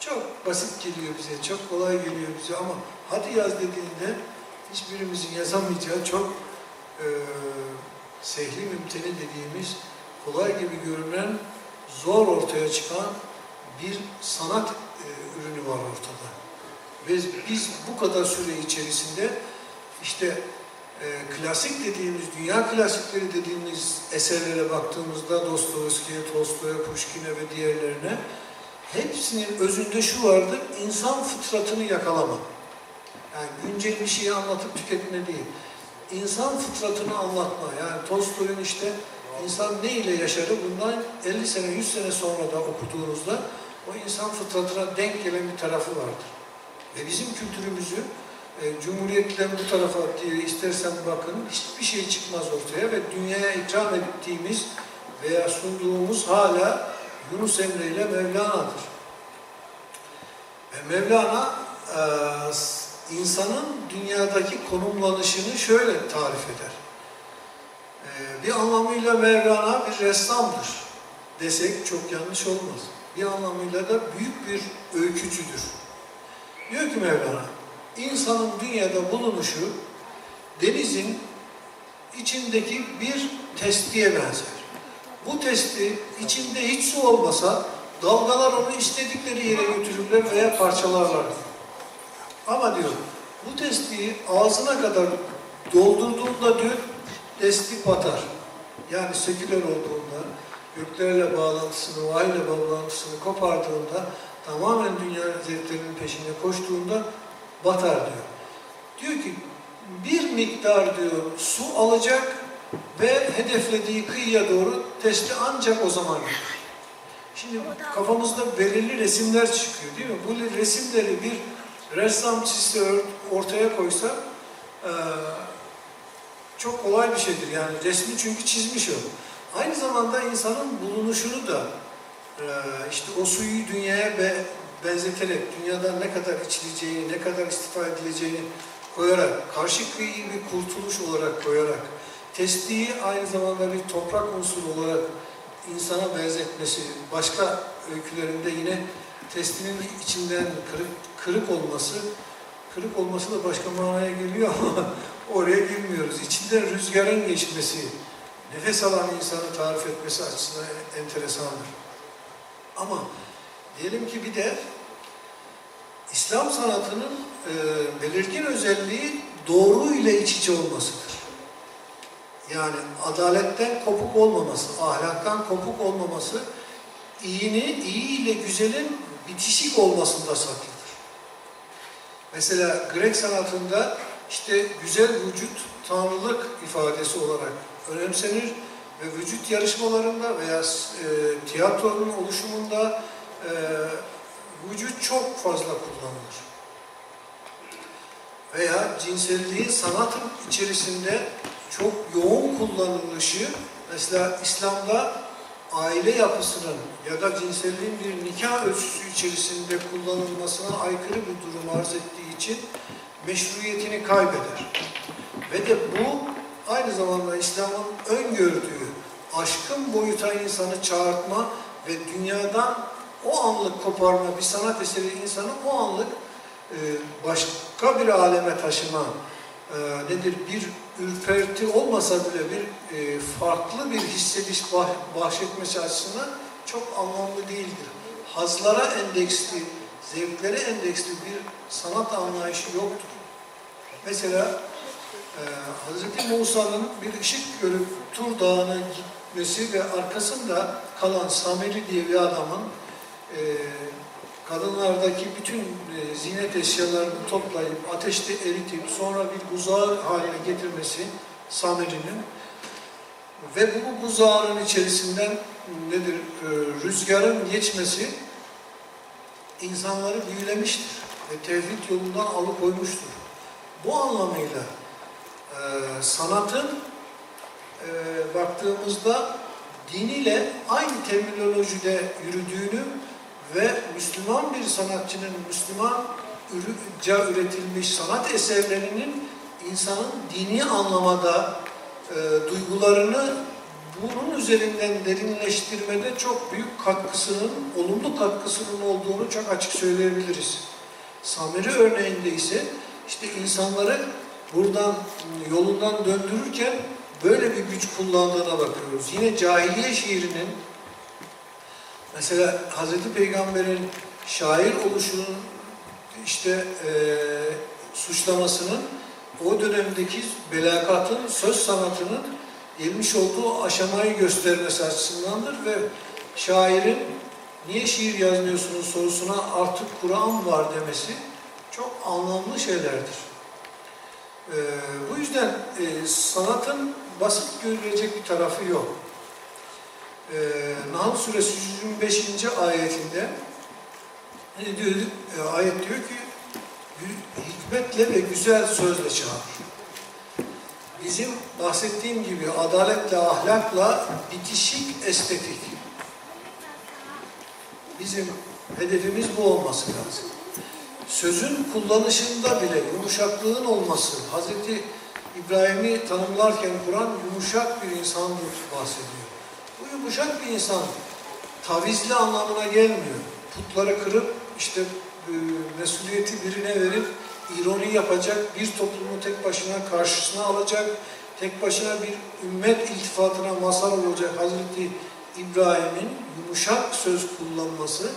A: Çok basit geliyor bize, çok kolay geliyor bize ama hadi yaz dediğinde hiçbirimizin yazamayacağı çok e, sehli mümteni dediğimiz kolay gibi görünen zor ortaya çıkan bir sanat e, ürünü var ortada. Ve biz bu kadar süre içerisinde işte e, klasik dediğimiz, dünya klasikleri dediğimiz eserlere baktığımızda Dostoyevski'ye, Tolstoy'a, Pushkin'e ve diğerlerine hepsinin özünde şu vardır, insan fıtratını yakalama. Yani güncel bir şeyi anlatıp tüketme değil. İnsan fıtratını anlatma. Yani Tolstoy'un işte insan ne ile yaşadı bundan 50 sene, 100 sene sonra da okuduğunuzda o insan fıtratına denk gelen bir tarafı vardır. Ve bizim kültürümüzü e, Cumhuriyet'ten bu tarafa diye istersen bakın hiçbir şey çıkmaz ortaya ve dünyaya ikram ettiğimiz veya sunduğumuz hala Yunus Emre ile Mevlana'dır. Ve Mevlana e, insanın dünyadaki konumlanışını şöyle tarif eder. E, bir anlamıyla Mevlana bir ressamdır desek çok yanlış olmaz. Bir anlamıyla da büyük bir öykücüdür. Diyor ki Mevlana, insanın dünyada bulunuşu denizin içindeki bir testiye benzer. Bu testi içinde hiç su olmasa dalgalar onu istedikleri yere götürürler veya parçalarlar. Ama diyor bu testiyi ağzına kadar doldurduğunda diyor testi batar. Yani seküler olduğunda göklerle bağlantısını, vahiyle bağlantısını kopardığında tamamen dünya zevklerinin peşinde koştuğunda batar diyor. Diyor ki bir miktar diyor su alacak ve hedeflediği kıyıya doğru testi ancak o zaman gidiyor. Şimdi kafamızda belirli resimler çıkıyor değil mi? Bu resimleri bir ressam çizse ortaya koysa e, çok kolay bir şeydir. Yani resmi çünkü çizmiş o. Aynı zamanda insanın bulunuşunu da e, işte o suyu dünyaya be, benzeterek, dünyadan ne kadar içileceğini, ne kadar istifa edileceğini koyarak, karşı kıyıyı bir kurtuluş olarak koyarak, testiyi aynı zamanda bir toprak unsuru olarak insana benzetmesi, başka öykülerinde yine testinin içinden kırık, kırık olması, kırık olması da başka manaya geliyor ama [LAUGHS] oraya girmiyoruz. İçinden rüzgarın geçmesi, nefes alan insanı tarif etmesi açısından enteresandır. Ama diyelim ki bir de İslam sanatının e, belirgin özelliği doğru ile iç içe olmasıdır. Yani adaletten kopuk olmaması, ahlaktan kopuk olmaması, iyinin, iyi ile güzelin bitişik olmasında saklıdır. Mesela Grek sanatında işte güzel vücut tanrılık ifadesi olarak önemsenir ve vücut yarışmalarında veya e, tiyatronun oluşumunda e, vücut çok fazla kullanılır. Veya cinselliğin sanatın içerisinde çok yoğun kullanılışı, mesela İslam'da aile yapısının ya da cinselliğin bir nikah ölçüsü içerisinde kullanılmasına aykırı bir durum arz ettiği için meşruiyetini kaybeder. Ve de bu aynı zamanda İslam'ın öngördüğü aşkın boyuta insanı çağırtma ve dünyadan o anlık koparma bir sanat eseri insanı o anlık e, başka bir aleme taşıma e, nedir bir ürperti olmasa bile bir e, farklı bir hissediş bahşetmesi açısından çok anlamlı değildir. Hazlara endeksli, zevklere endeksli bir sanat anlayışı yoktur. Mesela e, Hz. Musa'nın bir ışık görüp Tur Dağı'na gitmesi ve arkasında kalan Samiri diye bir adamın e, kadınlardaki bütün e, zinet eşyalarını toplayıp ateşte eritip sonra bir buzağı haline getirmesi Samiri'nin ve bu buzağının içerisinden nedir e, rüzgarın geçmesi insanları büyülemiştir ve tevhid yolundan alıkoymuştur. Bu anlamıyla e, sanatın e, baktığımızda diniyle aynı terminolojide yürüdüğünü ve Müslüman bir sanatçının Müslümanca üretilmiş sanat eserlerinin insanın dini anlamada e, duygularını bunun üzerinden derinleştirmede çok büyük katkısının, olumlu katkısının olduğunu çok açık söyleyebiliriz. Samiri örneğinde ise işte insanları buradan yolundan döndürürken böyle bir güç kullandığına bakıyoruz. Yine cahiliye şiirinin Mesela Hazreti Peygamber'in şair oluşunun işte e, suçlamasının o dönemdeki belakatın, söz sanatının gelmiş olduğu aşamayı göstermesi açısındandır ve şairin niye şiir yazmıyorsunuz sorusuna artık Kur'an var demesi çok anlamlı şeylerdir. Ee, bu yüzden e, sanatın basit görülecek bir tarafı yok e, Nahl Suresi 125. ayetinde ne diyor? E, ayet diyor ki hikmetle ve güzel sözle çağır. Bizim bahsettiğim gibi adaletle, ahlakla bitişik estetik. Bizim hedefimiz bu olması lazım. Sözün kullanışında bile yumuşaklığın olması, Hazreti İbrahim'i tanımlarken Kur'an yumuşak bir insandır bahsediyor. Yumuşak bir insan tavizli anlamına gelmiyor. Putları kırıp işte e, mesuliyeti birine verip ironi yapacak, bir toplumu tek başına karşısına alacak, tek başına bir ümmet iltifatına mazhar olacak Hazreti İbrahim'in yumuşak söz kullanması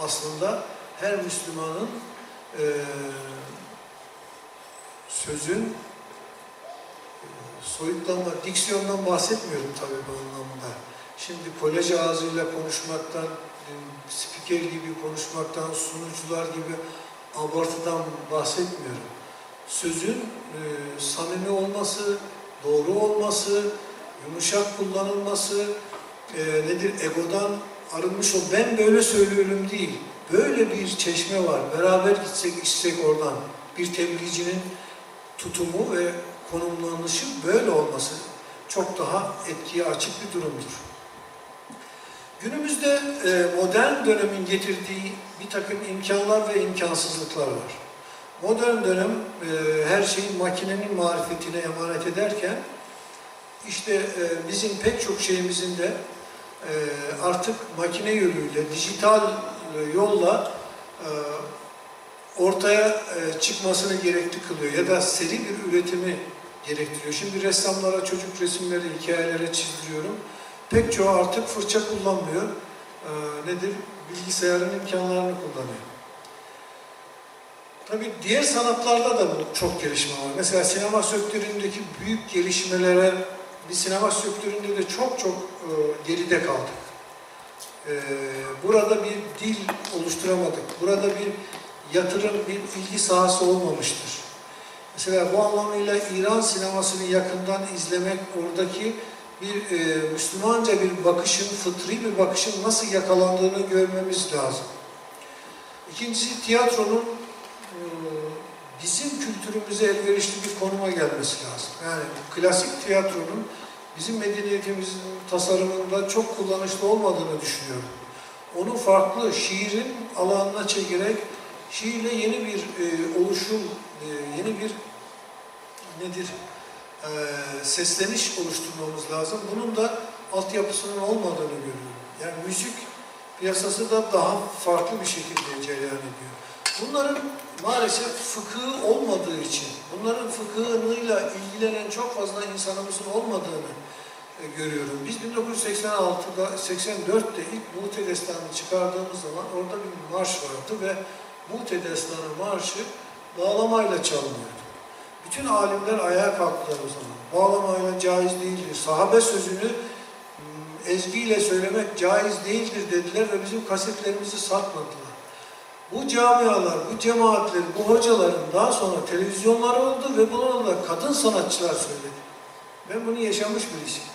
A: aslında her Müslümanın e, sözün e, soyutlanma, diksiyondan bahsetmiyorum tabii bu anlamda. Şimdi kolej ağzıyla konuşmaktan, e, spiker gibi konuşmaktan, sunucular gibi abartıdan bahsetmiyorum. Sözün e, samimi olması, doğru olması, yumuşak kullanılması, e, nedir egodan arınmış ol. Ben böyle söylüyorum değil. Böyle bir çeşme var. Beraber gitsek içsek oradan. Bir tebliğcinin tutumu ve konumlanışı böyle olması çok daha etkiye açık bir durumdur. Günümüzde e, modern dönemin getirdiği bir takım imkanlar ve imkansızlıklar var. Modern dönem e, her şeyi makinenin marifetine emanet ederken işte e, bizim pek çok şeyimizin de artık makine yoluyla, dijital yolla ortaya çıkmasını gerekli kılıyor ya da seri bir üretimi gerektiriyor. Şimdi ressamlara çocuk resimleri, hikayeleri çizdiriyorum. Pek çoğu artık fırça kullanmıyor. Ee, nedir? Bilgisayarın imkanlarını kullanıyor. Tabii diğer sanatlarda da çok gelişme var. Mesela sinema sektöründeki büyük gelişmelere, bir sinema sektöründe de çok çok e, geride kaldık. E, burada bir dil oluşturamadık. Burada bir yatırım, bir ilgi sahası olmamıştır. Mesela bu anlamıyla İran sinemasını yakından izlemek, oradaki bir e, Müslümanca bir bakışın, fıtri bir bakışın nasıl yakalandığını görmemiz lazım. İkincisi tiyatronun e, bizim kültürümüze elverişli bir konuma gelmesi lazım. Yani klasik tiyatronun bizim medeniyetimizin tasarımında çok kullanışlı olmadığını düşünüyorum. Onu farklı şiirin alanına çekerek şiirle yeni bir e, oluşum, e, yeni bir nedir e, sesleniş oluşturmamız lazım. Bunun da altyapısının olmadığını görüyorum. Yani müzik piyasası da daha farklı bir şekilde cereyan ediyor. Bunların maalesef fıkıhı olmadığı için, bunların fıkıhıyla ilgilenen çok fazla insanımızın olmadığını e, görüyorum. Biz 1986'da, 84'te ilk Muğte Destanı'nı çıkardığımız zaman orada bir marş vardı ve Muğte Destanı marşı bağlamayla çalınıyordu. Bütün alimler ayağa kalktılar o zaman. Bağlamayla caiz değildir. Sahabe sözünü hmm, ezgiyle söylemek caiz değildir dediler ve bizim kasetlerimizi satmadılar. Bu camialar, bu cemaatler, bu hocaların daha sonra televizyonları oldu ve bunlarla kadın sanatçılar söyledi. Ben bunu yaşamış birisiyim.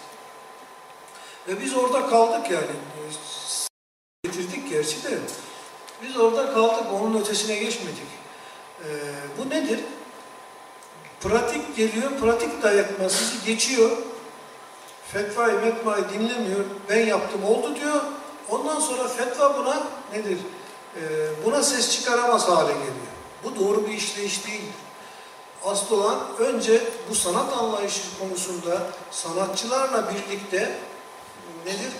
A: Ve biz orada kaldık yani. Getirdik gerçi de. Biz orada kaldık, onun ötesine geçmedik. Ee, bu nedir? Pratik geliyor, pratik dayatma sizi geçiyor. Fetvayı metvayı dinlemiyor. Ben yaptım oldu diyor. Ondan sonra fetva buna nedir? Ee, buna ses çıkaramaz hale geliyor. Bu doğru bir işleyiş değil. Asıl olan önce bu sanat anlayışı konusunda sanatçılarla birlikte nedir?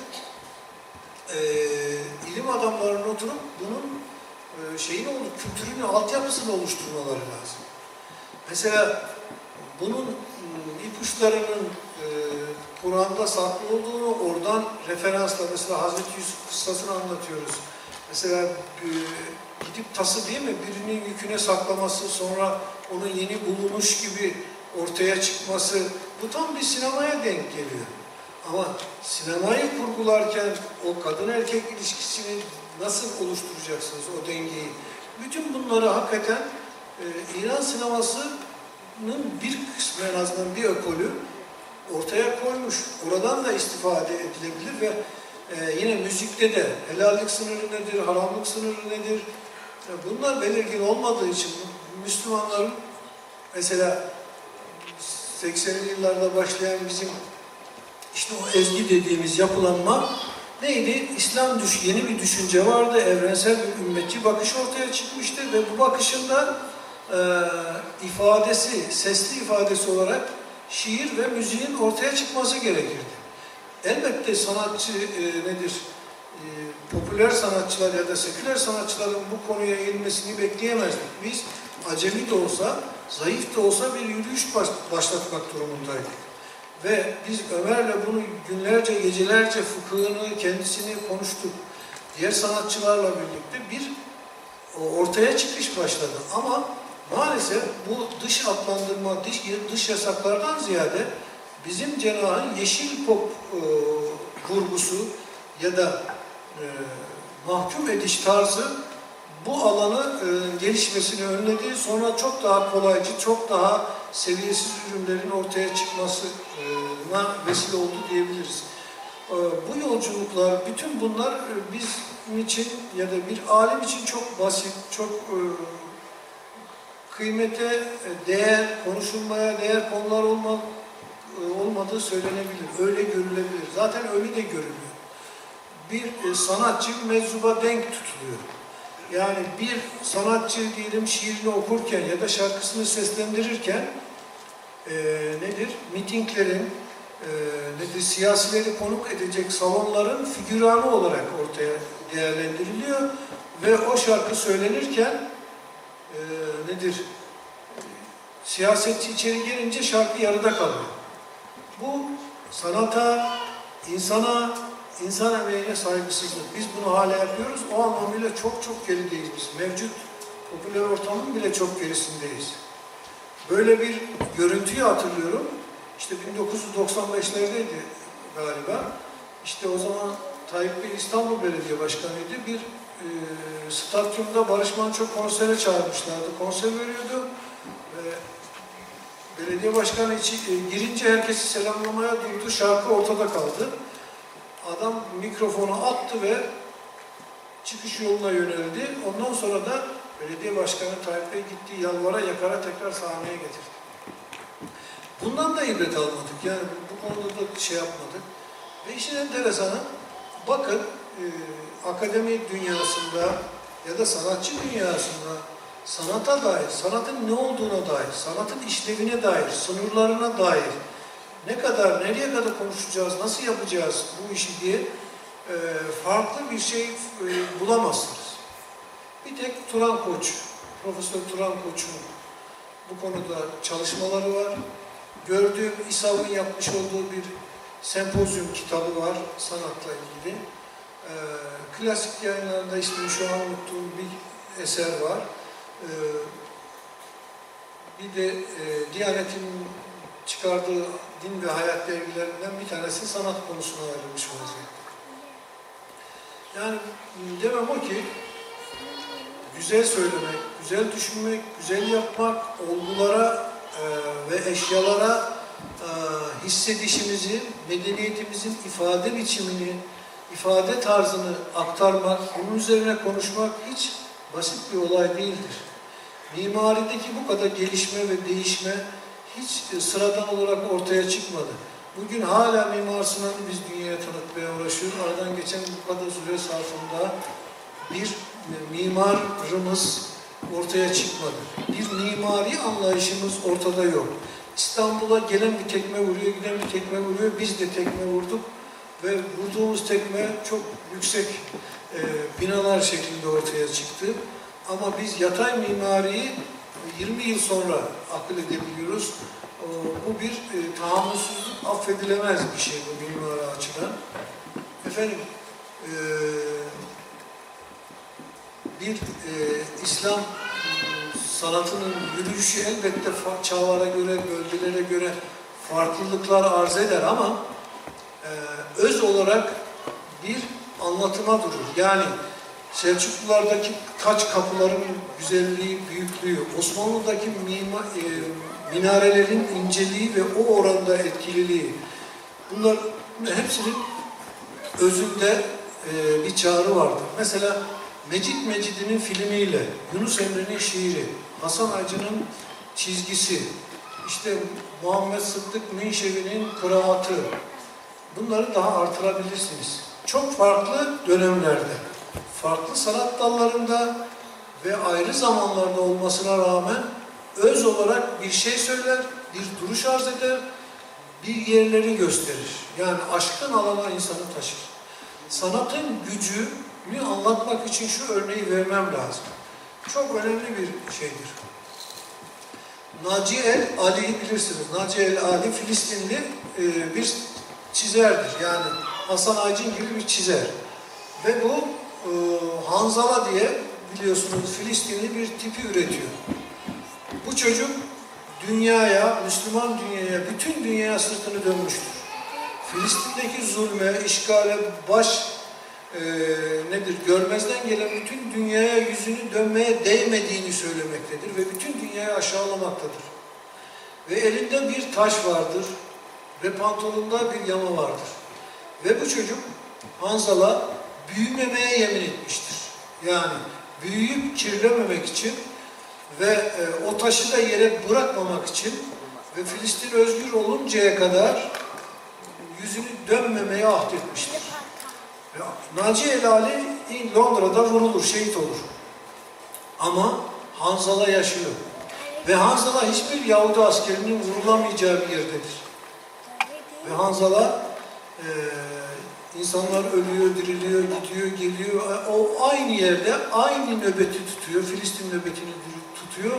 A: Ee, ilim adamlarının oturup bunun e, şeyin oldu, kültürünü, altyapısını oluşturmaları lazım. Mesela bunun ıı, ipuçlarının e, Kur'an'da saklı olduğunu oradan referansla mesela Hazreti Yusuf kıssasını anlatıyoruz. Mesela e, gidip tası değil mi birinin yüküne saklaması sonra onun yeni bulunmuş gibi ortaya çıkması bu tam bir sinemaya denk geliyor. Ama sinemayı kurgularken o kadın erkek ilişkisini nasıl oluşturacaksınız o dengeyi? Bütün bunları hakikaten e, İran sinemasının bir kısmı en azından bir ekolü ortaya koymuş. Oradan da istifade edilebilir ve e, yine müzikte de helallik sınırı nedir, haramlık sınırı nedir? E, bunlar belirgin olmadığı için Müslümanların mesela 80'li yıllarda başlayan bizim işte o ezgi dediğimiz yapılanma neydi? İslam düş yeni bir düşünce vardı, evrensel bir ümmetçi bakış ortaya çıkmıştı ve bu bakışın da e, ifadesi, sesli ifadesi olarak şiir ve müziğin ortaya çıkması gerekirdi. Elbette sanatçı e, nedir? E, popüler sanatçılar ya da seküler sanatçıların bu konuya eğilmesini bekleyemezdik. Biz acemi de olsa, zayıf da olsa bir yürüyüş baş, başlatmak durumundaydık. Ve biz Ömer'le bunu günlerce, gecelerce fıkhını, kendisini konuştuk. Diğer sanatçılarla birlikte bir ortaya çıkış başladı. Ama maalesef bu dış adlandırma, dış, dış yasaklardan ziyade bizim cenahın yeşil pop e, vurgusu ya da e, mahkum ediş tarzı bu alanı e, gelişmesini önledi. Sonra çok daha kolaycı, çok daha seviyesiz ürünlerin ortaya çıkmasına vesile oldu diyebiliriz. E, bu yolculuklar, bütün bunlar e, bizim için ya da bir alim için çok basit, çok e, kıymete e, değer, konuşulmaya değer konular olma, e, olmadığı söylenebilir. Öyle görülebilir. Zaten öyle de görülüyor. Bir e, sanatçı meczuba denk tutuluyor. Yani bir sanatçı diyelim şiirini okurken ya da şarkısını seslendirirken e, nedir? Mitinglerin, e, nedir? Siyasileri konuk edecek salonların figüranı olarak ortaya değerlendiriliyor ve o şarkı söylenirken e, nedir? siyasetçi içeri gelince şarkı yarıda kalıyor. Bu sanata, insana, insan emeğine saygısızlık. Biz bunu hala yapıyoruz. O anlamıyla çok çok gerideyiz biz. Mevcut popüler ortamın bile çok gerisindeyiz. Böyle bir görüntüyü hatırlıyorum. İşte 1995'lerdeydi galiba. İşte o zaman Tayyip Bey İstanbul Belediye Başkanı'ydı. Bir e, stadyumda Barış Manço konsere çağırmışlardı. Konser veriyordu. Ve belediye başkanı içi, e, girince herkesi selamlamaya durdu. Şarkı ortada kaldı. Adam mikrofonu attı ve çıkış yoluna yöneldi. Ondan sonra da belediye başkanı Tayyip Bey gitti yalvara yakara tekrar sahneye getirdi. Bundan da ibret almadık. Yani bu konuda da şey yapmadık. Ve işin enteresanı bakın e, akademi dünyasında ya da sanatçı dünyasında sanata dair, sanatın ne olduğuna dair, sanatın işlevine dair, sınırlarına dair ne kadar, nereye kadar konuşacağız, nasıl yapacağız bu işi diye e, farklı bir şey e, bulamazsınız. Bir tek Turan Koç, Profesör Turan Koç'un bu konuda çalışmaları var. Gördüğüm İSAV'ın yapmış olduğu bir sempozyum kitabı var sanatla ilgili. Ee, klasik yayınlarında ismini şu an unuttuğum bir eser var. Ee, bir de e, Diyanet'in çıkardığı din ve hayat dergilerinden bir tanesi sanat konusuna ayrılmış vaziyette. Yani demem o ki güzel söylemek, güzel düşünmek, güzel yapmak, olgulara e, ve eşyalara e, hissedişimizi, medeniyetimizin ifade biçimini, ifade tarzını aktarmak, bunun üzerine konuşmak hiç basit bir olay değildir. Mimarideki bu kadar gelişme ve değişme hiç sıradan olarak ortaya çıkmadı. Bugün hala Mimar Sinan'ı biz dünyaya tanıtmaya uğraşıyoruz. Aradan geçen bu kadar süre zarfında bir mimarımız ortaya çıkmadı. Bir mimari anlayışımız ortada yok. İstanbul'a gelen bir tekme vuruyor, giden bir tekme vuruyor. Biz de tekme vurduk ve vurduğumuz tekme çok yüksek e, binalar şeklinde ortaya çıktı. Ama biz yatay mimariyi 20 yıl sonra akıl edebiliyoruz. O, bu bir e, tahammülsüzlük, affedilemez bir şey bu mimari açıdan. Efendim, e, bir e, İslam e, sanatının yürüyüşü elbette çağlara göre, bölgelere göre farklılıklar arz eder ama e, öz olarak bir anlatıma durur. Yani Selçuklulardaki taç kapıların güzelliği, büyüklüğü, Osmanlı'daki mima, e, minarelerin inceliği ve o oranda etkililiği, bunlar hepsinin özünde e, bir çağrı vardır. Mesela Mecit Mecid'in filmiyle, Yunus Emre'nin şiiri, Hasan Acı'nın çizgisi, işte Muhammed Sıddık Minşevi'nin kıraatı, bunları daha artırabilirsiniz. Çok farklı dönemlerde, farklı sanat dallarında ve ayrı zamanlarda olmasına rağmen öz olarak bir şey söyler, bir duruş arz eder, bir yerleri gösterir. Yani aşkın alana insanı taşır. Sanatın gücünü anlatmak için şu örneği vermem lazım. Çok önemli bir şeydir. Naci El Ali'yi bilirsiniz. Naci El Ali Filistinli e, bir çizerdir. Yani Hasan Aycin gibi bir çizer. Ve bu e, Hanzala diye biliyorsunuz Filistinli bir tipi üretiyor. Bu çocuk dünyaya, Müslüman dünyaya, bütün dünyaya sırtını dönmüştür. Filistin'deki zulme, işgale baş e, nedir, görmezden gelen bütün dünyaya yüzünü dönmeye değmediğini söylemektedir ve bütün dünyayı aşağılamaktadır. Ve elinde bir taş vardır ve pantolonunda bir yama vardır. Ve bu çocuk Hanzala büyümemeye yemin etmiştir. Yani büyüyüp kirlememek için ve e, o taşı da yere bırakmamak için ve Filistin özgür oluncaya kadar yüzünü dönmemeye ahdetmiştir. Naci Elali Londra'da vurulur, şehit olur. Ama Hanzala yaşıyor. Ve Hanzala hiçbir Yahudi askerinin vurulamayacağı bir yerdedir. Ve Hanzala e, insanlar ölüyor, diriliyor, gidiyor, geliyor. O aynı yerde aynı nöbeti tutuyor. Filistin nöbetini tutuyor.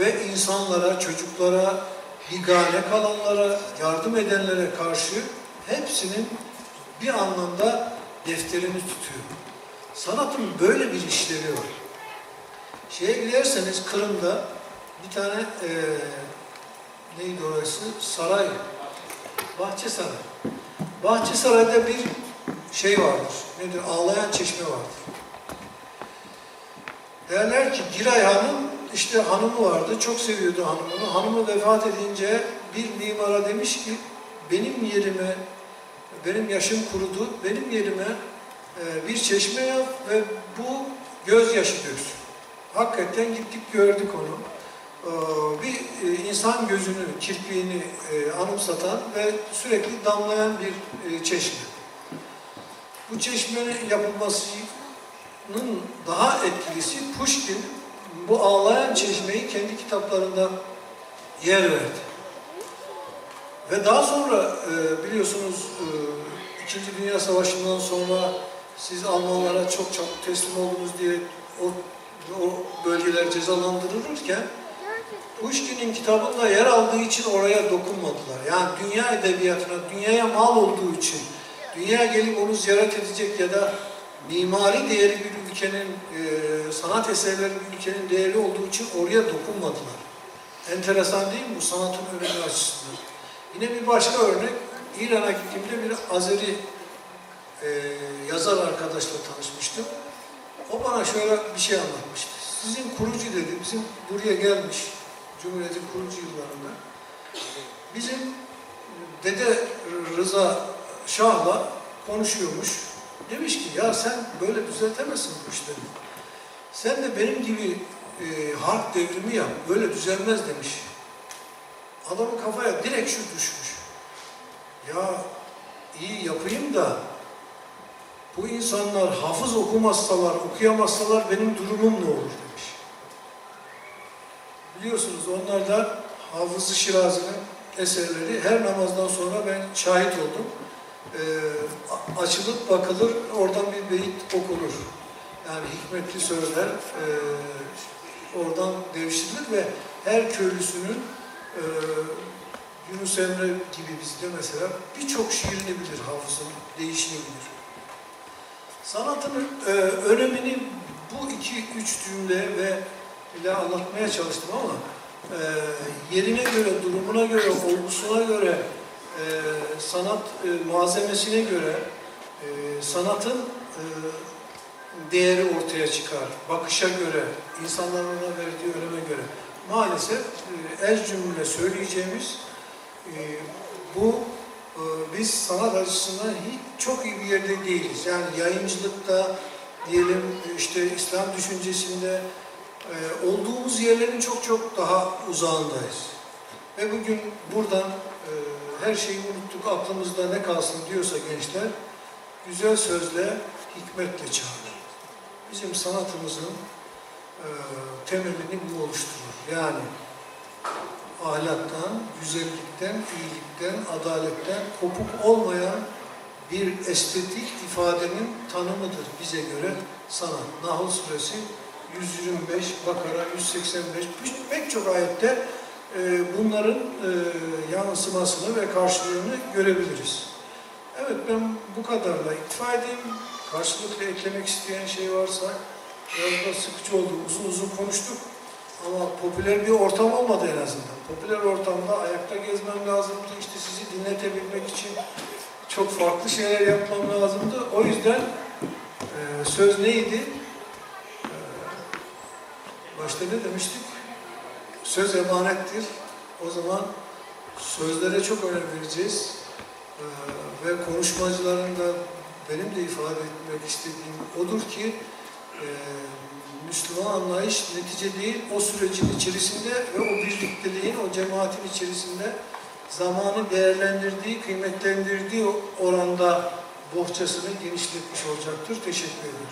A: ve insanlara, çocuklara, bigane kalanlara, yardım edenlere karşı hepsinin bir anlamda defterini tutuyor. Sanatın böyle bir işleri var. Şeye giderseniz Kırım'da bir tane eee neydi orası? Saray. Bahçesaray. Bahçesaray'da bir şey vardır. Nedir? Ağlayan çeşme vardır. Derler ki Giray Hanım işte hanımı vardı. Çok seviyordu hanımını. Hanımı vefat edince bir mimara demiş ki benim yerime benim yaşım kurudu. Benim yerime e, bir çeşme yap ve bu gözyaşı döksün. Hakikaten gittik gördük onu. Ee, Bir e, insan gözünü, kirpiğini e, anımsatan ve sürekli damlayan bir e, çeşme. Bu çeşmenin yapılmasının daha etkilisi Pushkin bu ağlayan çeşmeyi kendi kitaplarında yer verdi. Ve daha sonra e, biliyorsunuz e, İkinci Dünya Savaşı'ndan sonra siz Almanlara çok çabuk teslim oldunuz diye o, o bölgeler cezalandırılırken Pushkin'in kitabında yer aldığı için oraya dokunmadılar. Yani dünya edebiyatına, dünyaya mal olduğu için, dünya gelip onu ziyaret edecek ya da mimari değeri bir ülkenin, e, sanat eserleri bir ülkenin değeri olduğu için oraya dokunmadılar. Enteresan değil mi bu sanatın önemi açısından? Yine bir başka örnek, İran'a gittiğimde bir Azeri e, yazar arkadaşla tanışmıştım. O bana şöyle bir şey anlatmıştı. Sizin kurucu dedi, bizim buraya gelmiş, Cumhuriyet'in kurucu yıllarında. Bizim Dede Rıza Şah'la konuşuyormuş. Demiş ki ya sen böyle düzeltemezsin bu işleri. Sen de benim gibi e, harp devrimi yap, böyle düzelmez demiş. Adamın kafaya direkt şu düşmüş. Ya iyi yapayım da bu insanlar hafız okumazsalar, okuyamazsalar benim durumum ne olur. Biliyorsunuz onlar da Hafız-ı Şirazi'nin eserleri her namazdan sonra ben şahit oldum. Ee, açılıp bakılır, oradan bir beyit okunur. Yani hikmetli sözler e, oradan devşirilir ve her köylüsünün e, Yunus Emre gibi bizde mesela birçok şiirini bilir hafızın, değişini bilir. Sanatın e, önemini bu iki, üç cümle ve ile anlatmaya çalıştım ama e, yerine göre, durumuna göre, olgusuna göre, e, sanat e, malzemesine göre e, sanatın e, değeri ortaya çıkar. Bakışa göre, insanların ona verdiği öneme göre. Maalesef e, el cümle söyleyeceğimiz e, bu e, biz sanat açısından hiç çok iyi bir yerde değiliz. Yani yayıncılıkta diyelim işte İslam düşüncesinde e, olduğumuz yerlerin çok çok daha uzağındayız. Ve bugün buradan e, her şeyi unuttuk, aklımızda ne kalsın diyorsa gençler, güzel sözle, hikmetle çağırır. Bizim sanatımızın e, temelini bu oluşturur. Yani ahlaktan, güzellikten, iyilikten, adaletten kopuk olmayan bir estetik ifadenin tanımıdır bize göre sanat. Nahl suresi 125, Bakara 185, pek çok ayette e, bunların e, yansımasını ve karşılığını görebiliriz. Evet ben bu kadarla iktifa edeyim. Karşılıklı eklemek isteyen şey varsa biraz da sıkıcı oldu. Uzun uzun konuştuk. Ama popüler bir ortam olmadı en azından. Popüler ortamda ayakta gezmem lazımdı. İşte sizi dinletebilmek için çok farklı şeyler yapmam lazımdı. O yüzden e, söz neydi? Başta ne demiştik? Söz emanettir. O zaman sözlere çok önem vereceğiz. E, ve konuşmacıların da benim de ifade etmek istediğim odur ki e, Müslüman anlayış netice değil, o sürecin içerisinde ve o birlikteliğin, o cemaatin içerisinde zamanı değerlendirdiği, kıymetlendirdiği oranda bohçasını genişletmiş olacaktır. Teşekkür ederim.